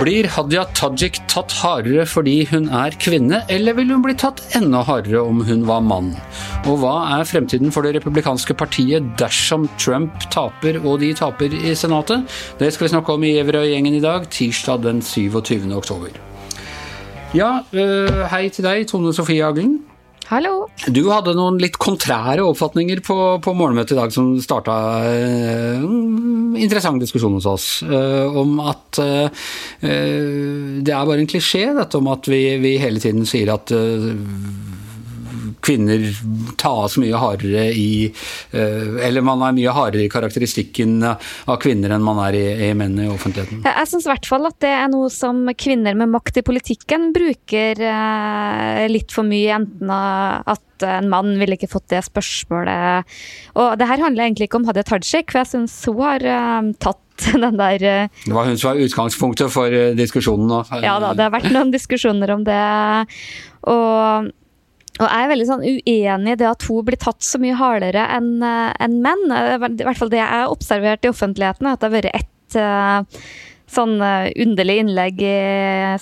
Blir Hadia Tajik tatt hardere fordi hun er kvinne, eller vil hun bli tatt enda hardere om hun var mann? Og hva er fremtiden for det republikanske partiet dersom Trump taper og de taper i Senatet? Det skal vi snakke om i Everøy-gjengen i dag, tirsdag den 27. oktober. Ja, øh, hei til deg, Tone Sofie Aglen. Hallo. Du hadde noen litt kontrære oppfatninger på, på morgenmøtet i dag som starta en eh, interessant diskusjon hos oss. Eh, om at eh, det er bare en klisjé, dette om at vi, vi hele tiden sier at uh, kvinner tas mye hardere i Eller man er mye hardere i karakteristikken av kvinner enn man er i, i menn i offentligheten. Jeg syns i hvert fall at det er noe som kvinner med makt i politikken bruker litt for mye. Enten at en mann ville ikke fått det spørsmålet. Og det her handler egentlig ikke om Hadia Tajik, for jeg syns hun har tatt den der Det var hun som var utgangspunktet for diskusjonen? Ja da, det har vært noen diskusjoner om det. Og og jeg er veldig sånn uenig i det at hun blir tatt så mye hardere enn en menn. I hvert fall det jeg har observert i offentligheten, at det har vært ett uh, sånn underlig innlegg i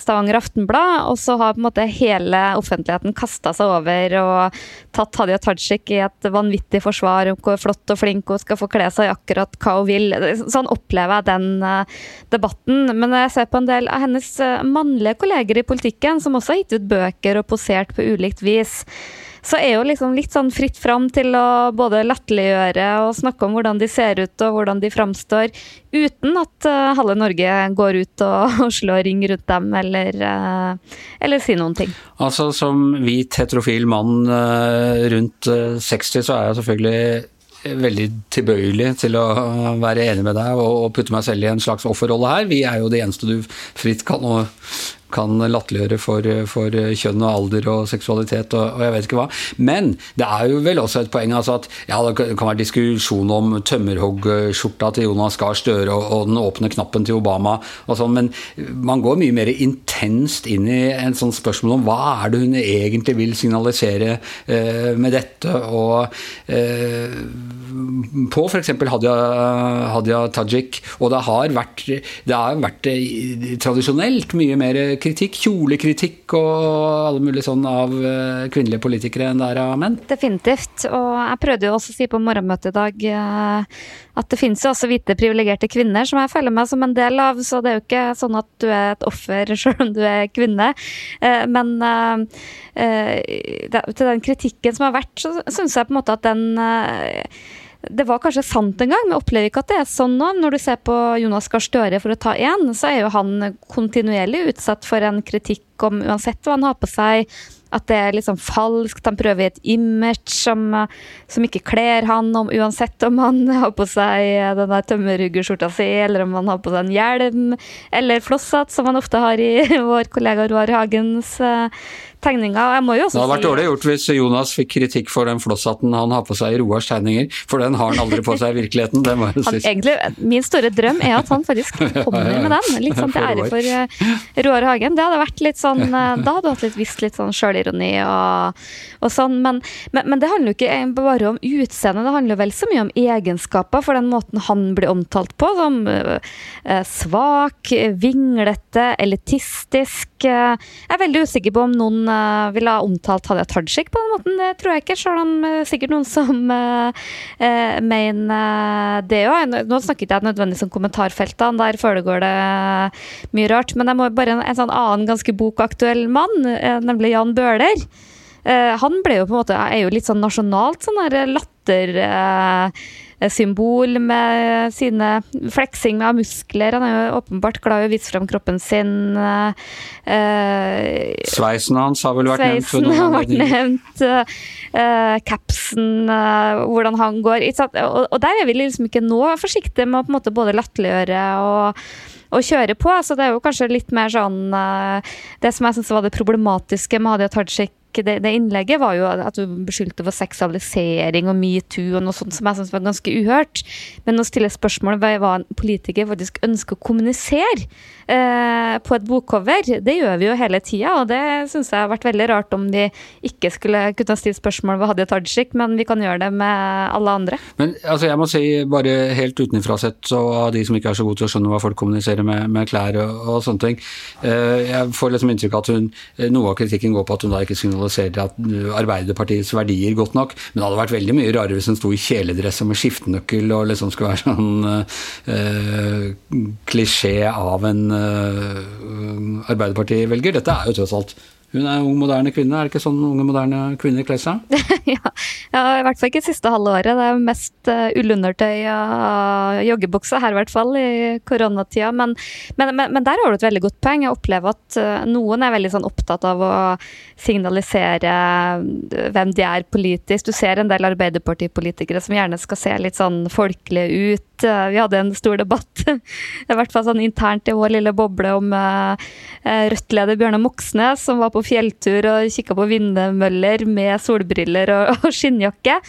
Stavanger Aftenblad, og så har på en måte hele offentligheten kasta seg over og tatt Hadia Tajik i et vanvittig forsvar om hvor flott og flink hun skal få kle seg i akkurat hva hun vil. Sånn opplever jeg den debatten. Men jeg ser på en del av hennes mannlige kolleger i politikken, som også har gitt ut bøker og posert på ulikt vis så er jo liksom litt sånn fritt fram til å både latterliggjøre og snakke om hvordan de ser ut og hvordan de framstår, uten at uh, halve Norge går ut og, og slår ring rundt dem eller, uh, eller sier noen ting. Altså Som hvit heterofil mann uh, rundt 60, så er jeg selvfølgelig veldig tilbøyelig til å være enig med deg og putte meg selv i en slags offerrolle her. Vi er jo det eneste du fritt kan kan latterliggjøre for, for, kjønn og alder og seksualitet og, og, jeg vet ikke hva. Men det er jo vel også et poeng altså at ja, det kan være diskusjon om tømmerhoggskjorta til Jonas Gahr Støre og, og, den åpne knappen til Obama og sånn, men man går mye mer intenst inn i en sånn spørsmål om hva er det hun egentlig vil signalisere eh, med dette, og eh, på f.eks. Hadia, Hadia Tajik, og det har vært, det har vært eh, tradisjonelt mye mer kritikk, kjolekritikk og alle mulige sånn av eh, kvinnelige politikere enn det er av menn? Definitivt. Og jeg prøvde jo også å si på morgenmøtet i dag eh, at det finnes jo også hvite privilegerte kvinner som jeg føler meg som en del av, så det er jo ikke sånn at du er et offer selv om du er kvinne. Men til den kritikken som har vært, så syns jeg på en måte at den det var kanskje sant en gang, men jeg opplever ikke at det er sånn nå. Når du ser på Jonas Gahr Støre, for å ta én, så er jo han kontinuerlig utsatt for en kritikk om uansett hva han har på seg at det er liksom falskt. Han prøver et image som, som ikke kler han, om, uansett om han har på seg den der tømmerhuggerskjorta si, eller om han har på seg en hjelm, eller flosshatt, som han ofte har i vår kollega Roar Hagens uh, tegninger. Jeg må jo også det hadde vært dårlig gjort hvis Jonas fikk kritikk for den flosshatten han har på seg i Roars tegninger, for den har han aldri på seg i virkeligheten. det må jeg si. Egentlig, min store drøm er at han faktisk kommer med den, litt sånn til ære for uh, Roar Hagen. Det hadde vært litt sånn, uh, Da hadde du hatt litt visst litt sånn sjølironi og, og, sånn, men, men, men, det handler jo ikke bare om utseende, det handler vel så mye om egenskaper for den måten han blir omtalt på, som uh, svak, vinglete, elitistisk. Jeg er veldig usikker på om noen ville ha omtalt Hadia Tajik på den måten. Det tror jeg ikke, selv om sikkert noen som mener det òg. Nå snakket jeg nødvendigvis om kommentarfeltene, der foregår det mye rart. Men jeg må bare en, en sånn annen ganske bokaktuell mann, nemlig Jan Bøhler. Han ble jo på en måte, er jo litt sånn nasjonalt sånn lattersymbol latter symbol med sine fleksing av muskler. Han er jo åpenbart glad i å vise fram kroppen sin. Eh, Sveisen hans har vel vært nevnt? Sveisen har vært nevnt. Eh, capsen, eh, hvordan han går. Og, og, der er vi liksom ikke nå forsiktige med å på en måte både latterliggjøre og å kjøre på. Så det er jo kanskje litt mer sånn eh, Det som jeg syns var det problematiske med Hadia Tajik det, det, innlegget, var jo at du beskyldte for seksualisering og metoo og noe sånt som jeg syns var ganske uhørt. Men å stille spørsmål ved hva en politiker faktisk ønsker å kommunisere eh, på et bokcover, det gjør vi jo hele tida, og det syns jeg har vært veldig rart om vi ikke skulle kunne stille spørsmål ved Hadia Tajik, men vi kan gjøre det med alle andre. Men altså, jeg må si, bare helt utenfra sett, så av de som ikke er så gode til å skjønne hva folk kommuniserer med, med klær og, og, sånne ting, eh, jeg får liksom inntrykk av at hun, noe av kritikken går på at hun da ikke signaliserer at Arbeiderpartiets verdier godt nok, men det hadde vært veldig mye rarere hvis hun sto i kjeledress og med skiftenøkkel og liksom skulle være sånn uh, klisjé av en uh, Arbeiderparti-velger. Dette er jo tross alt hun er ung, moderne kvinne, er det ikke sånn unge, moderne kvinner kler seg? ja. i hvert fall ikke siste halve året. Det er mest uh, ullundertøy og joggebukse her, i hvert fall, i koronatida. Men, men, men, men, der har du et veldig godt poeng. Jeg opplever at uh, noen er veldig sånn opptatt av å signalisere uh, hvem de er politisk. Du ser en del Arbeiderpartipolitikere som gjerne skal se litt sånn folkelige ut. Vi hadde en stor debatt, i hvert fall sånn internt i vår lille boble, om Rødt-leder Bjørnar Moxnes, som var på fjelltur og kikka på vindmøller med solbriller og, skinnjakke.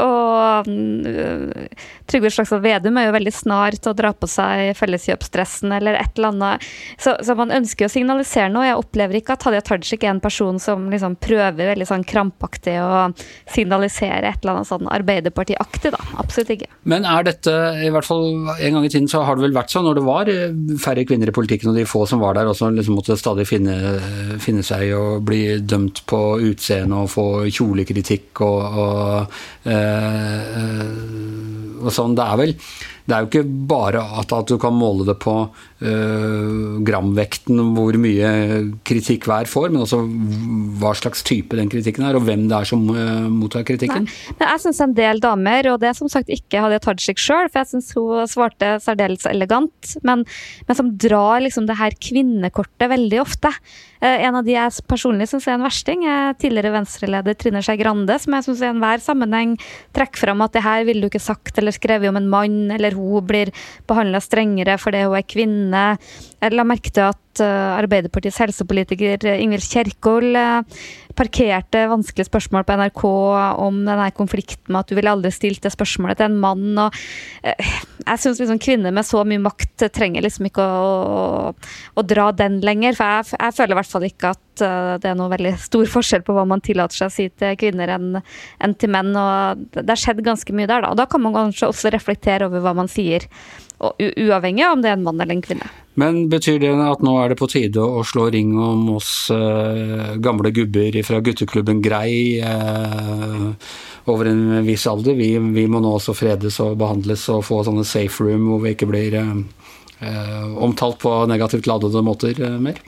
Og uh, Trygve Slagsvold Vedum er jo veldig snar til å dra på seg felleskjøpsdressen eller et eller annet. Så, så, man ønsker å signalisere noe. Jeg opplever ikke at Hadia Tajik er en person som liksom prøver veldig sånn krampaktig å signalisere et eller annet sånn Arbeiderpartiaktig, da. Absolutt ikke. Men er dette, i hvert fall en gang i tiden så har det vel vært sånn når det var eh, færre kvinner i politikken og de få som var der også liksom måtte stadig finne, finne seg og bli dømt på utseende og få kjolekritikk og, og øh, og sånn. Det er vel det er jo ikke bare at, at du kan måle det på uh, gramvekten, hvor mye kritikk hver får, men også hva slags type den kritikken er, og hvem det er som uh, mottar kritikken. Nei. Men jeg syns en del damer, og det er som sagt ikke Hadia Tajik sjøl, for jeg syns hun svarte særdeles elegant, men, men som drar liksom det her kvinnekortet veldig ofte. Uh, en av de jeg personlig syns er en versting, er tidligere venstreleder Trine Skei Grande, som jeg syns i enhver sammenheng trekker fram at det her ville du ikke sagt eller skrevet om en mann, eller hun blir behandla strengere fordi hun er kvinne. Jeg la merke til at uh, Arbeiderpartiets helsepolitiker Ingvild Kjerkol uh, parkerte vanskelige spørsmål på NRK om denne konflikten med at du ville aldri stilt det spørsmålet til en mann. Og, jeg syns liksom kvinner med så mye makt trenger liksom ikke å, å, å dra den lenger. For jeg, jeg føler i hvert fall ikke at det er noe veldig stor forskjell på hva man tillater seg å si til kvinner enn, enn til menn. og Det har skjedd ganske mye der, da. Og da kan man kanskje også reflektere over hva man sier uavhengig av om det er en mann eller en kvinne. Men betyr det at nå er det på tide å slå ring om oss eh, gamle gubber fra gutteklubben Grei eh, over en viss alder? Vi, vi, må nå også fredes og behandles og få sånne safe room hvor vi ikke blir eh, omtalt på negativt ladede måter eh, mer?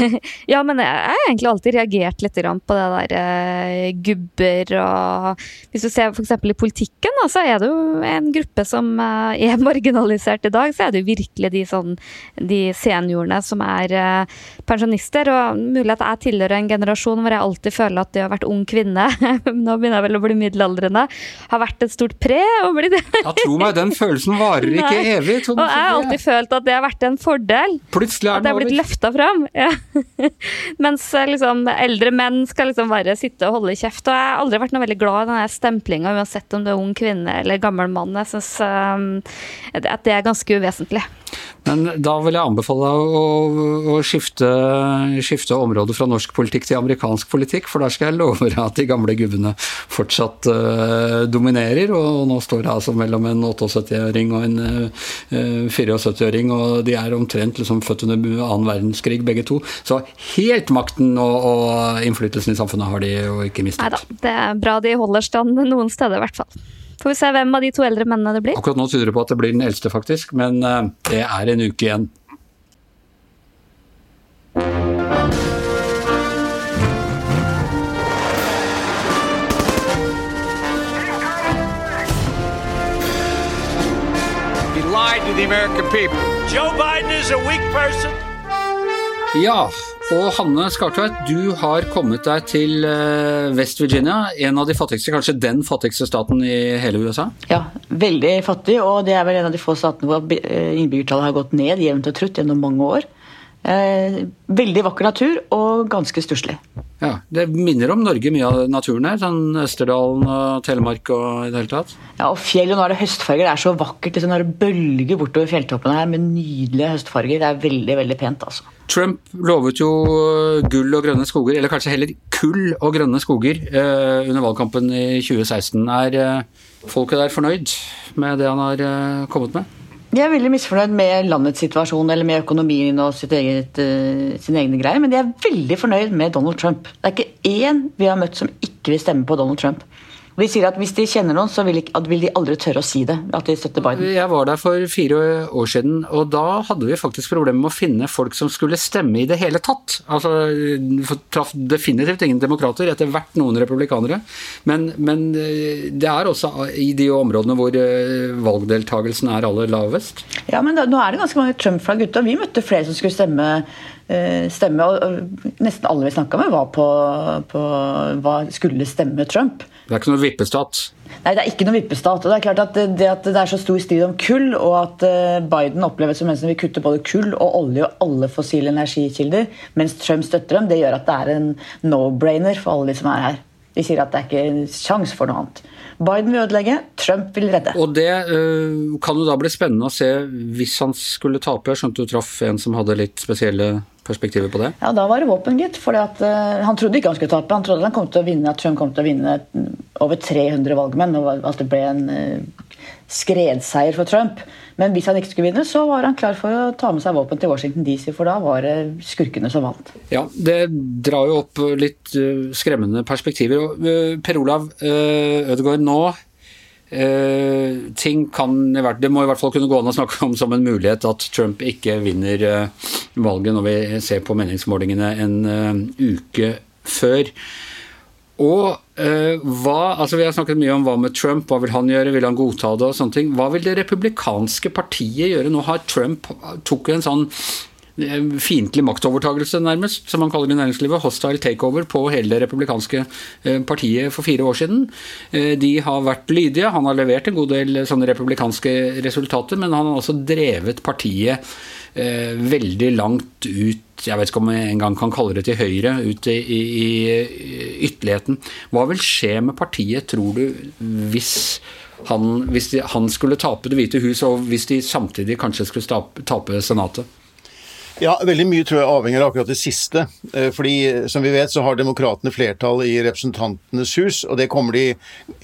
ja, men jeg har egentlig alltid reagert litt på det der eh, gubber og Hvis du ser f.eks. i politikken, da, så er det jo en gruppe som eh, er marginalisert i dag. Så er det jo virkelig de, sånn, de seniorene som er eh, pensjonister. Og mulig at jeg tilhører en generasjon hvor jeg alltid føler at det å ha vært ung kvinne, nå begynner jeg vel å bli middelaldrende, har vært et stort pre. ja, tro meg, den følelsen varer ikke evig. Og jeg har alltid følt at at det har vært en fordel. Plutselig er At det har blitt løfta fram. Ja. Mens eh, liksom, eldre menn skal liksom bare sitte og holde kjeft. Og jeg har aldri vært noe veldig glad i denne stemplinga, uansett om du er ung kvinne eller gammel mann. Jeg syns um, at det er ganske uvesentlig. Men da vil jeg anbefale deg å, å skifte, skifte, område fra norsk politikk til amerikansk politikk, for der skal jeg love deg at de gamle gubbene fortsatt uh, dominerer. Og nå står det altså mellom en 78-åring og en uh, eh, 74-åring, og de er omtrent liksom født under annen verdenskrig begge to. Så helt makten og, og innflytelsen i samfunnet har de jo ikke mistet. Nei da, det er bra de holder stand noen steder i hvert fall. Får vi se hvem av de to eldre mennene det blir. Akkurat nå tyder det på at det blir den eldste, faktisk. Men uh, det er en uke igjen. He lied to the American people. Joe Biden is a weak person. Ja, og Hanne Skartveit, du har kommet deg til eh, West Virginia, en av de fattigste, kanskje den fattigste staten i hele USA? Ja, veldig fattig, og det er vel en av de få statene hvor eh, innbyggertallet har gått ned jevnt og trutt gjennom mange år. Eh, veldig vakker natur og ganske stusslig. Ja, Det minner om Norge mye av naturen her. sånn Østerdalen og Telemark og i det hele tatt. Ja, og fjell, og nå er det høstfarger. Det er så vakkert. Det er bølger bortover fjelltoppene her med nydelige høstfarger. Det er veldig, veldig pent, altså. Trump lovet jo gull og grønne skoger, eller kanskje heller kull og grønne skoger, eh, under valgkampen i 2016. Er eh, folket der fornøyd med det han har eh, kommet med? De er veldig misfornøyd med landets situasjon eller med økonomien og eget, uh, sine egne greier, men de er veldig fornøyd med Donald Trump. Det er ikke én vi har møtt som ikke vil stemme på Donald Trump. Og de sier at hvis de kjenner noen, så vil de, vil de aldri tørre å si det. At de støtter Biden. Jeg var der for fire år siden, og da hadde vi faktisk problemer med å finne folk som skulle stemme i det hele tatt. Altså, traff definitivt ingen demokrater, etter hvert noen republikanere. Men, men eh, det er også i de områdene hvor eh, valgdeltakelsen er aller lavest. Ja, men da, nå er det ganske mange Trump-flagg ute, og vi møtte flere som skulle stemme eh, stemme, og Nesten alle vi snakka med, var på, på hva skulle stemme Trump. Det er ikke noe vippestat? Nei, det er ikke noe vippestat. og Det er klart at det, at det er så stor strid om kull, og at eh, Biden oppleves som en som vil kutte både kull og olje og alle fossile energikilder, mens Trump støtter dem, det gjør at det er en no-brainer for alle de som er her. De sier at det er ikke en sjans for noe annet. Biden vil ødelegge, Trump vil redde. Og Det øh, kan jo da bli spennende å se hvis han skulle tape. Jeg skjønte du traff en som hadde litt spesielle perspektiver på det? Ja, da var det våpen, gitt. For uh, han trodde ikke han skulle tape. Han trodde han kom til å vinne, at Trump kom til å vinne over 300 valgmenn, og at det ble en uh, skredseier for Trump. Men hvis han ikke skulle vinne, så var han klar for å ta med seg våpen til Washington DC, for da var det skurkene som vant. Ja, det drar jo opp litt uh, skremmende perspektiver. Per Olav Ødegaard, nå Uh, ting kan Det må i hvert fall kunne gå an å snakke om som en mulighet at Trump ikke vinner uh, valget når vi ser på meningsmålingene en uh, uke før. Og hva, altså Vi har snakket mye om hva med Trump, hva vil han gjøre, vil han godta det og sånne ting. Hva vil det republikanske partiet gjøre? Nå har Trump tok en sånn fiendtlig maktovertagelse, nærmest, som man kaller det i næringslivet. Hostile takeover på hele det republikanske eh, partiet for fire år siden. Eh, de har vært lydige. Han har levert en god del sånne republikanske resultater, men han har også drevet partiet eh, veldig langt ut jeg vet ikke om jeg engang kan kalle det til høyre, ut i, i, i ytterligheten. Hva vil skje med partiet, tror du, hvis han, hvis de, han skulle tape Det hvite hus, og hvis de samtidig kanskje skulle tape, tape Senatet? Ja, Veldig mye tror jeg avhenger av akkurat det siste. Eh, fordi som vi vet så har demokratene flertall i Representantenes hus, og det kommer de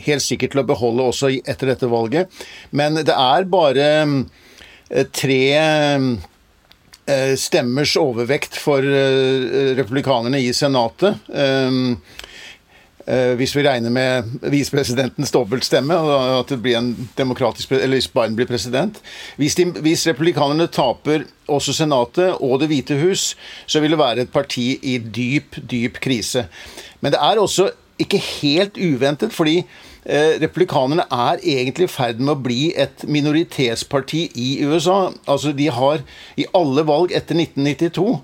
helt sikkert til å beholde også etter dette valget. Men det er bare eh, tre eh, stemmers overvekt for republikanerne i Senatet. Eh, hvis vi regner med visepresidentens dobbeltstemme, at det blir en demokratisk, eller hvis Biden blir president. Hvis, de, hvis republikanerne taper også Senatet og Det hvite hus, så vil det være et parti i dyp, dyp krise. Men det er også ikke helt uventet, fordi eh, republikanerne er egentlig i ferd med å bli et minoritetsparti i USA. Altså, de har i alle valg etter 1992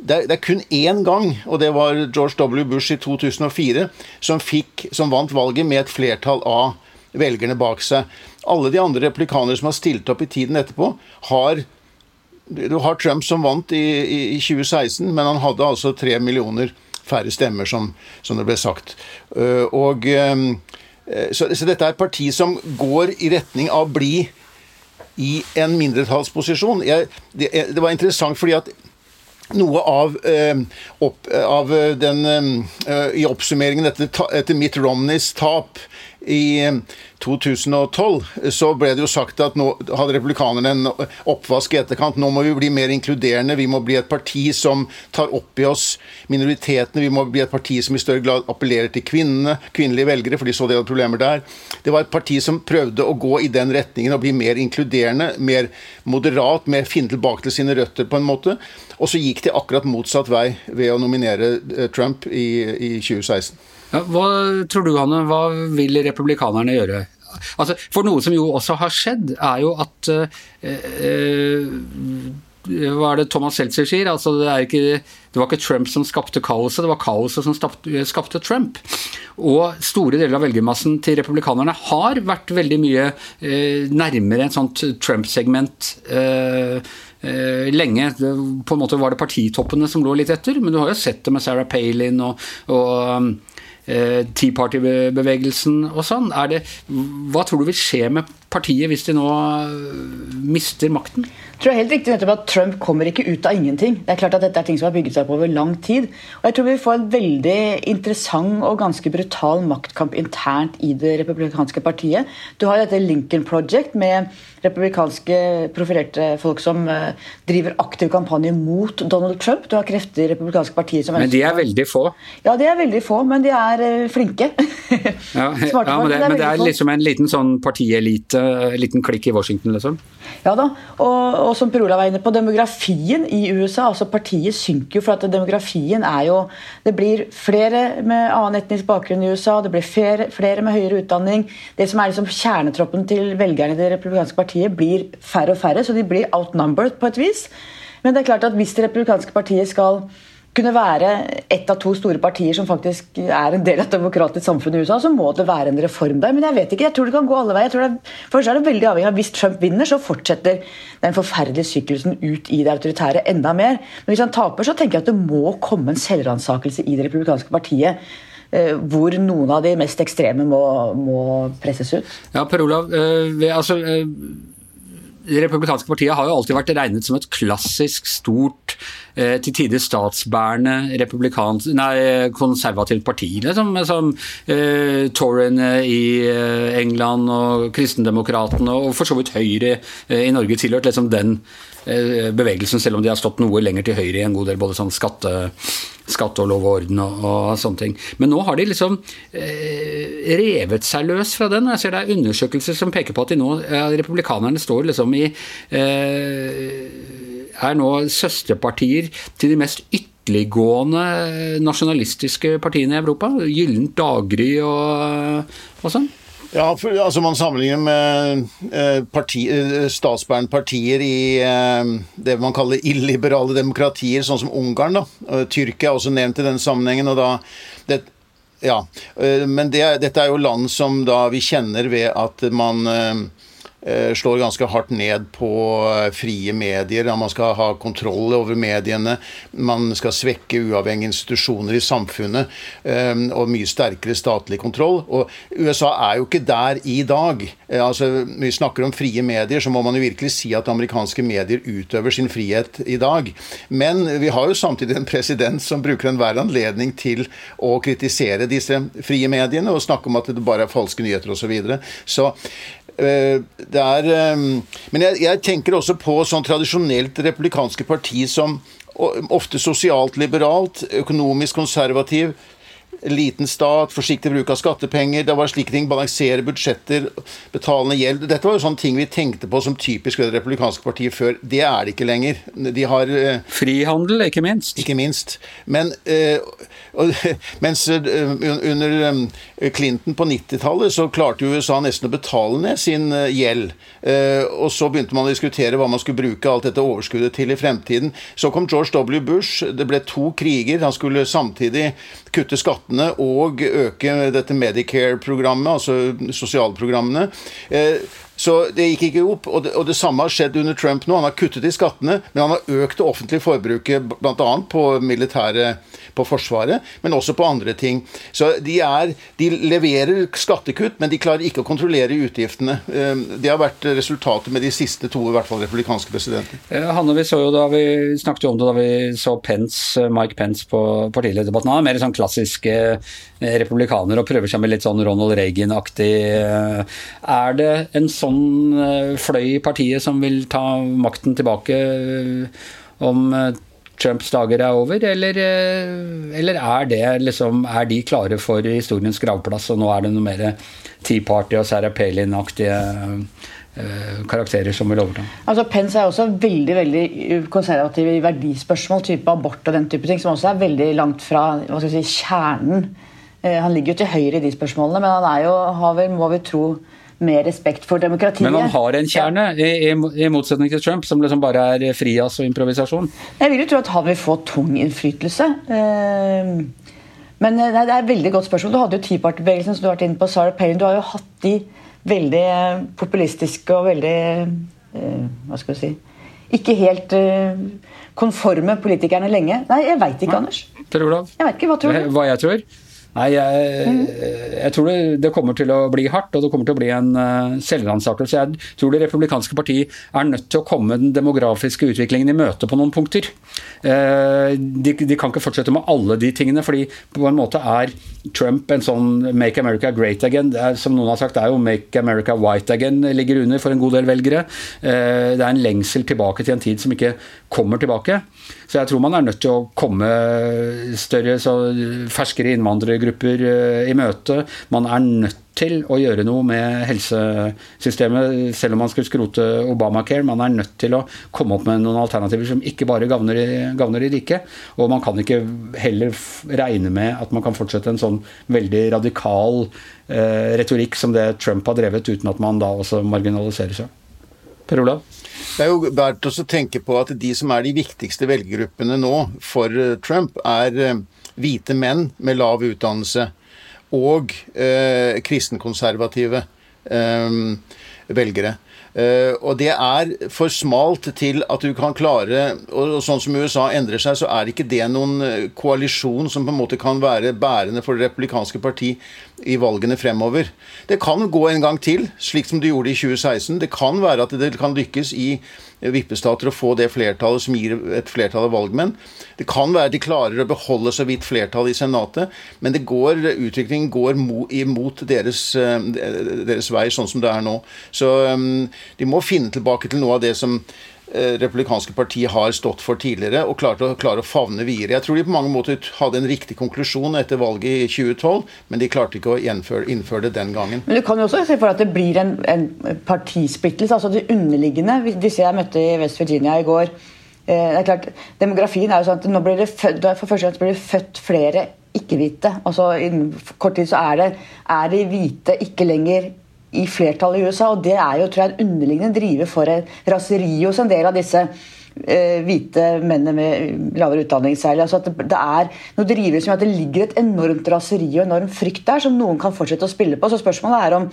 det det er, kun én gang, og det var George W. Bush i 2004, som, fikk, som vant valget med et flertall av velgerne bak seg. Alle de andre replikanere som har stilt opp i tiden etterpå, har Du har Trump som vant i, i, i 2016, men han hadde altså tre millioner færre stemmer, som, som det ble sagt. Uh, og um, så, så, dette er et parti som går i retning av å bli i en mindretallsposisjon. Jeg, det, det, var interessant fordi at noe av, eh, opp, av den, eh, i oppsummeringen etter, etter Mitt Romneys tap i 2012 så ble det jo sagt at nå hadde republikanerne en oppvask i etterkant. Nå må vi bli mer inkluderende. Vi må bli et parti som tar opp i oss minoritetene. Vi må bli et parti som i større grad appellerer til kvinnene, kvinnelige velgere, for de så de hadde problemer der. Det var et parti som prøvde å gå i den retningen og bli mer inkluderende, mer moderat, mer finne tilbake til sine røtter, på en måte. Og så gikk de akkurat motsatt vei ved å nominere eh, Trump i, i 2016. Ja, hva tror du, Hanne? Hva vil republikanerne gjøre? Altså, for noe som jo også har skjedd, er jo at uh, hva er det Thomas Seltzer sier? Altså, det, ikke, det, var ikke Trump som skapte kaoset, det var kaoset som skapte, skapte Trump. Og store deler av velgermassen til republikanerne har vært veldig mye eh, nærmere et sånt Trump-segment. Eh, eh, lenge. På en måte var det partitoppene som lå litt etter, men du har jo sett det med Sarah Palin og, og eh, Tea Party-bevegelsen og sånn. Det, hva tror du vil skje med partiet hvis de nå mister makten? Tror helt riktig at Trump kommer ikke ut av ingenting. Det er klart at Dette er ting som har bygget seg opp over lang tid. Og jeg tror vi får en veldig interessant og ganske brutal maktkamp internt i det republikanske partiet. Du har dette Lincoln Project med republikanske profilerte folk som uh, driver aktiv kampanje mot Donald Trump. Du har krefter i republikanske partier som Men de er veldig få? Ja, de er veldig få, men de er uh, flinke. ja, ja, men det, men det er liksom en liten sånn partielite, en liten klikk i Washington, liksom? Ja da, og, og som Per Olav var inne på, demografien i USA, altså partiet synker jo for at demografien er jo Det blir flere med annen etnisk bakgrunn i USA, det blir flere, flere med høyere utdanning. Det som er liksom kjernetroppen til velgerne i det republikanske partiet, blir færre og færre, så de blir outnumbered på et vis. Men det er klart at hvis det republikanske partiet skal kunne være ett av to store partier som faktisk er en del av et demokratisk samfunn i USA, så må det være en reform der. Men jeg vet ikke, jeg tror det kan gå alle veier. Det, først er det veldig avhengig av Hvis Trump vinner, så fortsetter den forferdelige syklusen ut i det autoritære enda mer. Men hvis han taper, så tenker jeg at det må komme en selvransakelse i det republikanske partiet. Eh, hvor noen av de mest ekstreme må, må presses ut. Ja, Per Olav, øh, altså... Øh det republikanske partiet har jo alltid vært regnet som et klassisk, stort, eh, til tider statsbærende nei, konservativt parti. Liksom, som eh, Toryene i eh, England og Kristendemokratene og for så vidt Høyre eh, i Norge tilhørt liksom den bevegelsen, selv om de har stått noe lenger til høyre i en god del både sånn skatte, skatte og lov og orden og, og, sånne ting. Men nå har de liksom eh, revet seg løs fra den. Jeg ser det er undersøkelser som peker på at de nå, ja, republikanerne står liksom i eh, Er nå søsterpartier til de mest ytterliggående nasjonalistiske partiene i Europa. Gyllent daggry og, og sånn. Ja, for, altså Man sammenligner med eh, parti, eh, statsbærende partier i eh, det man kaller illiberale demokratier, sånn som Ungarn. da. Tyrkia er også nevnt i den sammenhengen. og da, det, ja, Men det, dette er jo land som da vi kjenner ved at man slår ganske hardt ned på eh, frie medier. Man skal ha kontroll over mediene. Man skal svekke uavhengige institusjoner i samfunnet. Eh, og mye sterkere statlig kontroll. Og USA er jo ikke der i dag. Altså, vi snakker om frie medier, så må man jo virkelig si at amerikanske medier utøver sin frihet i dag. Men vi har jo samtidig en president som bruker enhver anledning til å kritisere disse frie mediene og snakke om at det bare er falske nyheter osv. Så, videre. så Eh, det er eh, Men jeg, jeg, tenker også på sånn tradisjonelt republikanske parti som ofte sosialt liberalt, økonomisk konservativ, liten stat, forsiktig bruk av skattepenger. Det var slike ting. Balansere budsjetter, betalende gjeld. Dette var jo sånne ting vi tenkte på som typisk ved det republikanske partiet før. Det er det ikke lenger. De har uh, Frihandel, ikke minst. Ikke minst. Men uh, mens uh, under Clinton på 90-tallet så klarte USA nesten å betale ned sin gjeld. og så begynte man å diskutere hva man skulle bruke alt dette overskuddet til i fremtiden. Så kom George W. Bush. Det ble to kriger. Han skulle samtidig kutte skattene og øke dette Medicare-programmet, altså sosialprogrammene. Eh, så det gikk ikke opp. Og det, og det, samme har skjedd under Trump nå. Han har kuttet i skattene, men han har økt det offentlige forbruket bl.a. på militære på Forsvaret, men også på andre ting. Så de, er, de leverer skattekutt, men de klarer ikke å kontrollere utgiftene. Eh, det har vært resultatet med de siste to i hvert fall republikanske presidenter. Hanne, vi så jo da vi snakket jo om det da vi så Pence, Mike Pence på partilederdebatten. Han er mer sånn klassisk eh, republikaner og prøver seg med litt sånn Ronald Reagan-aktig eh, Er det en sånn sånn eh, fløy i partiet som vil ta makten tilbake eh, om eh, Trumps dager er over, eller, eller er, det, liksom, er de klare for historiens gravplass, og nå er det noe mer Tea Party og Sarah Palin-aktige karakterer som vil overta? Altså Pence er også veldig veldig konservativ i verdispørsmål, type abort og den type ting, som også er veldig langt fra hva skal jeg si, kjernen. Han ligger jo til høyre i de spørsmålene, men han er jo, har vel, må vi tro mer respekt for demokratiet. Men han har en kjerne, i, i, i motsetning til Trump, som liksom bare er frijazz og improvisasjon? Jeg vil jo tro at han vil få tung innflytelse. Eh, men eh, nei, det er et veldig godt spørsmål. Du hadde jo Tea som du har vært inne på, Sarah Palin. Du har jo hatt de veldig eh, populistiske og veldig Hva skal vi si Ikke helt konforme politikerne lenge. Nei, jeg veit ikke, Anders. Per Olav? Jeg vet ikke, Hva tror du? Hva jeg tror? Nei, jeg, jeg tror det, det, kommer til å bli hardt, og det kommer til å bli en uh, selvransakelse. Jeg tror Det republikanske parti er nødt til å komme den demografiske utviklingen i møte på noen punkter. Uh, de, de, kan ikke fortsette med alle de tingene, fordi på en måte er Trump en sånn 'make America great again'. Er, som noen har sagt, det er jo 'make America white again' ligger under for en god del velgere. Uh, det er en lengsel tilbake til en tid som ikke kommer tilbake. Så jeg tror man er nødt til å komme større, ferskere innvandrergrupper eh, i møte. Man er nødt til å gjøre noe med helsesystemet, selv om man skulle skrote Obamacare. Man er nødt til å komme opp med noen alternativer som ikke bare gagner i rike. Og man kan ikke heller regne med at man kan fortsette en sånn veldig radikal eh, retorikk som det Trump har drevet, uten at man da også marginaliserer seg. Per Olav? Det er jo verdt å tenke på at de som er de viktigste velgergruppene nå for eh, Trump, er eh, hvite menn med lav utdannelse og eh, kristenkonservative eh, velgere. Uh, og det er for smalt til at du kan klare og, sånn som USA endrer seg, så er ikke det noen koalisjon som på en måte kan være bærende for det republikanske parti i valgene fremover. Det kan gå en gang til, slik som det gjorde i 2016. Det kan være at det kan lykkes i vippestater å få det flertallet som gir et flertall av valgmenn. Det kan være de klarer å beholde så vidt flertall i Senatet, men går, utviklingen går imot deres, eh, deres, vei, sånn som det er nå. Så um, de må finne tilbake til noe av det som republikanske partiet har stått for tidligere, og klarte å, klare å favne videre. Jeg tror de på mange måter hadde en riktig konklusjon etter valget i 2012, men de klarte ikke å innføre, innføre det den gangen. Men du kan jo også se for at det blir en, en partisplittelse, altså det underliggende. Disse jeg møtte i West Virginia i går. Eh, det er klart, Demografien er jo sånn at nå blir det født, for første gang blir det født flere ikke-hvite. Altså, Innen kort tid så er, det, er de hvite ikke lenger i flertallet i USA. Og det er jo tror jeg, en underliggende driver for et raseri hos en del av disse eh, hvite mennene med lavere utdanning særlig. Altså det, det er noe driver som at det ligger et enormt raseri og enorm frykt der som noen kan fortsette å spille på. Så spørsmålet er om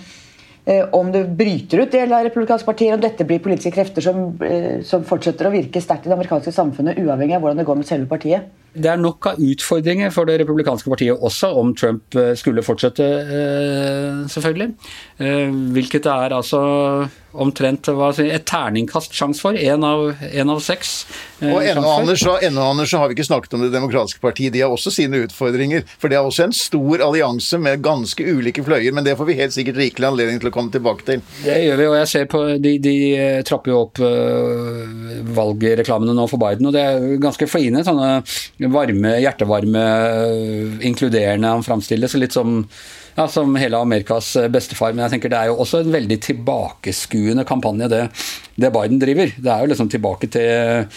eh, om det bryter ut del av republikanske partier, om dette blir politiske krefter som, eh, som fortsetter å virke sterkt i det amerikanske samfunnet, uavhengig av hvordan det går med selve partiet det er nok av utfordringer for det republikanske partiet også, om Trump eh, skulle fortsette, eh, selvfølgelig. Eh, hvilket det er altså omtrent et terningkast sjanse for. Én av, en av seks. Og ennå, Anders, Anders, så har vi ikke snakket om Det demokratiske partiet. De har også sine utfordringer. For det er også en stor allianse med ganske ulike fløyer. Men det får vi helt sikkert rikelig anledning til å komme tilbake til. Det gjør vi, og jeg ser på De, de trapper jo opp valgreklamene nå for Biden, og det er ganske fine. sånne varme, hjertevarme, inkluderende han framstilles. Litt som, ja, som hele Amerikas bestefar. Men jeg tenker det er jo også en veldig tilbakeskuende kampanje, det, det Biden driver. Det er jo liksom tilbake til,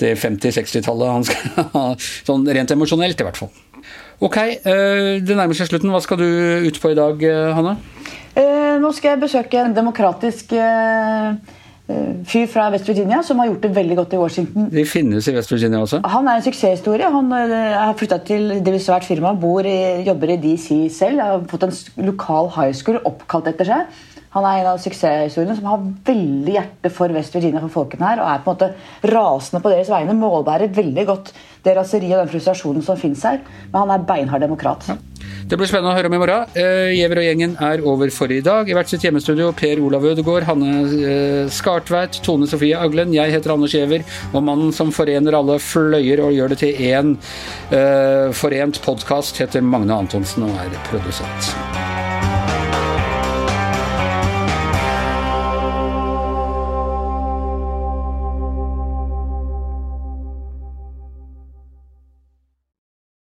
til 50-60-tallet han skal ha, sånn rent emosjonelt i hvert fall. Ok, eh, det nærmer seg slutten. Hva skal du ut på i dag, eh, Hanne? Eh, nå skal jeg besøke en demokratisk Eh, fyr fra West Virginia som har gjort det veldig godt i Washington. De finnes i West Virginia også? Han er en suksesshistorie. Han eh, har flytta til det vil svært firma, bor i, jobber i DC selv. Har fått en lokal high school oppkalt etter seg. Han er en av suksesshistoriene som har veldig hjerte for West Virginia, for folkene her, og er på en måte rasende på deres vegne. Målbærer veldig godt det raseriet og den frustrasjonen som fins her. Men han er beinhard demokrat. Ja. Det blir spennende å høre om i morgen. Uh, Giæver og gjengen er over for i dag. I hvert sitt hjemmestudio Per Olav Ødegaard, Hanne uh, Skartveit, Tone Sofie Aglen. Jeg heter Anders Giæver, og mannen som forener alle fløyer og gjør det til én uh, forent podkast, heter Magne Antonsen og er produsent.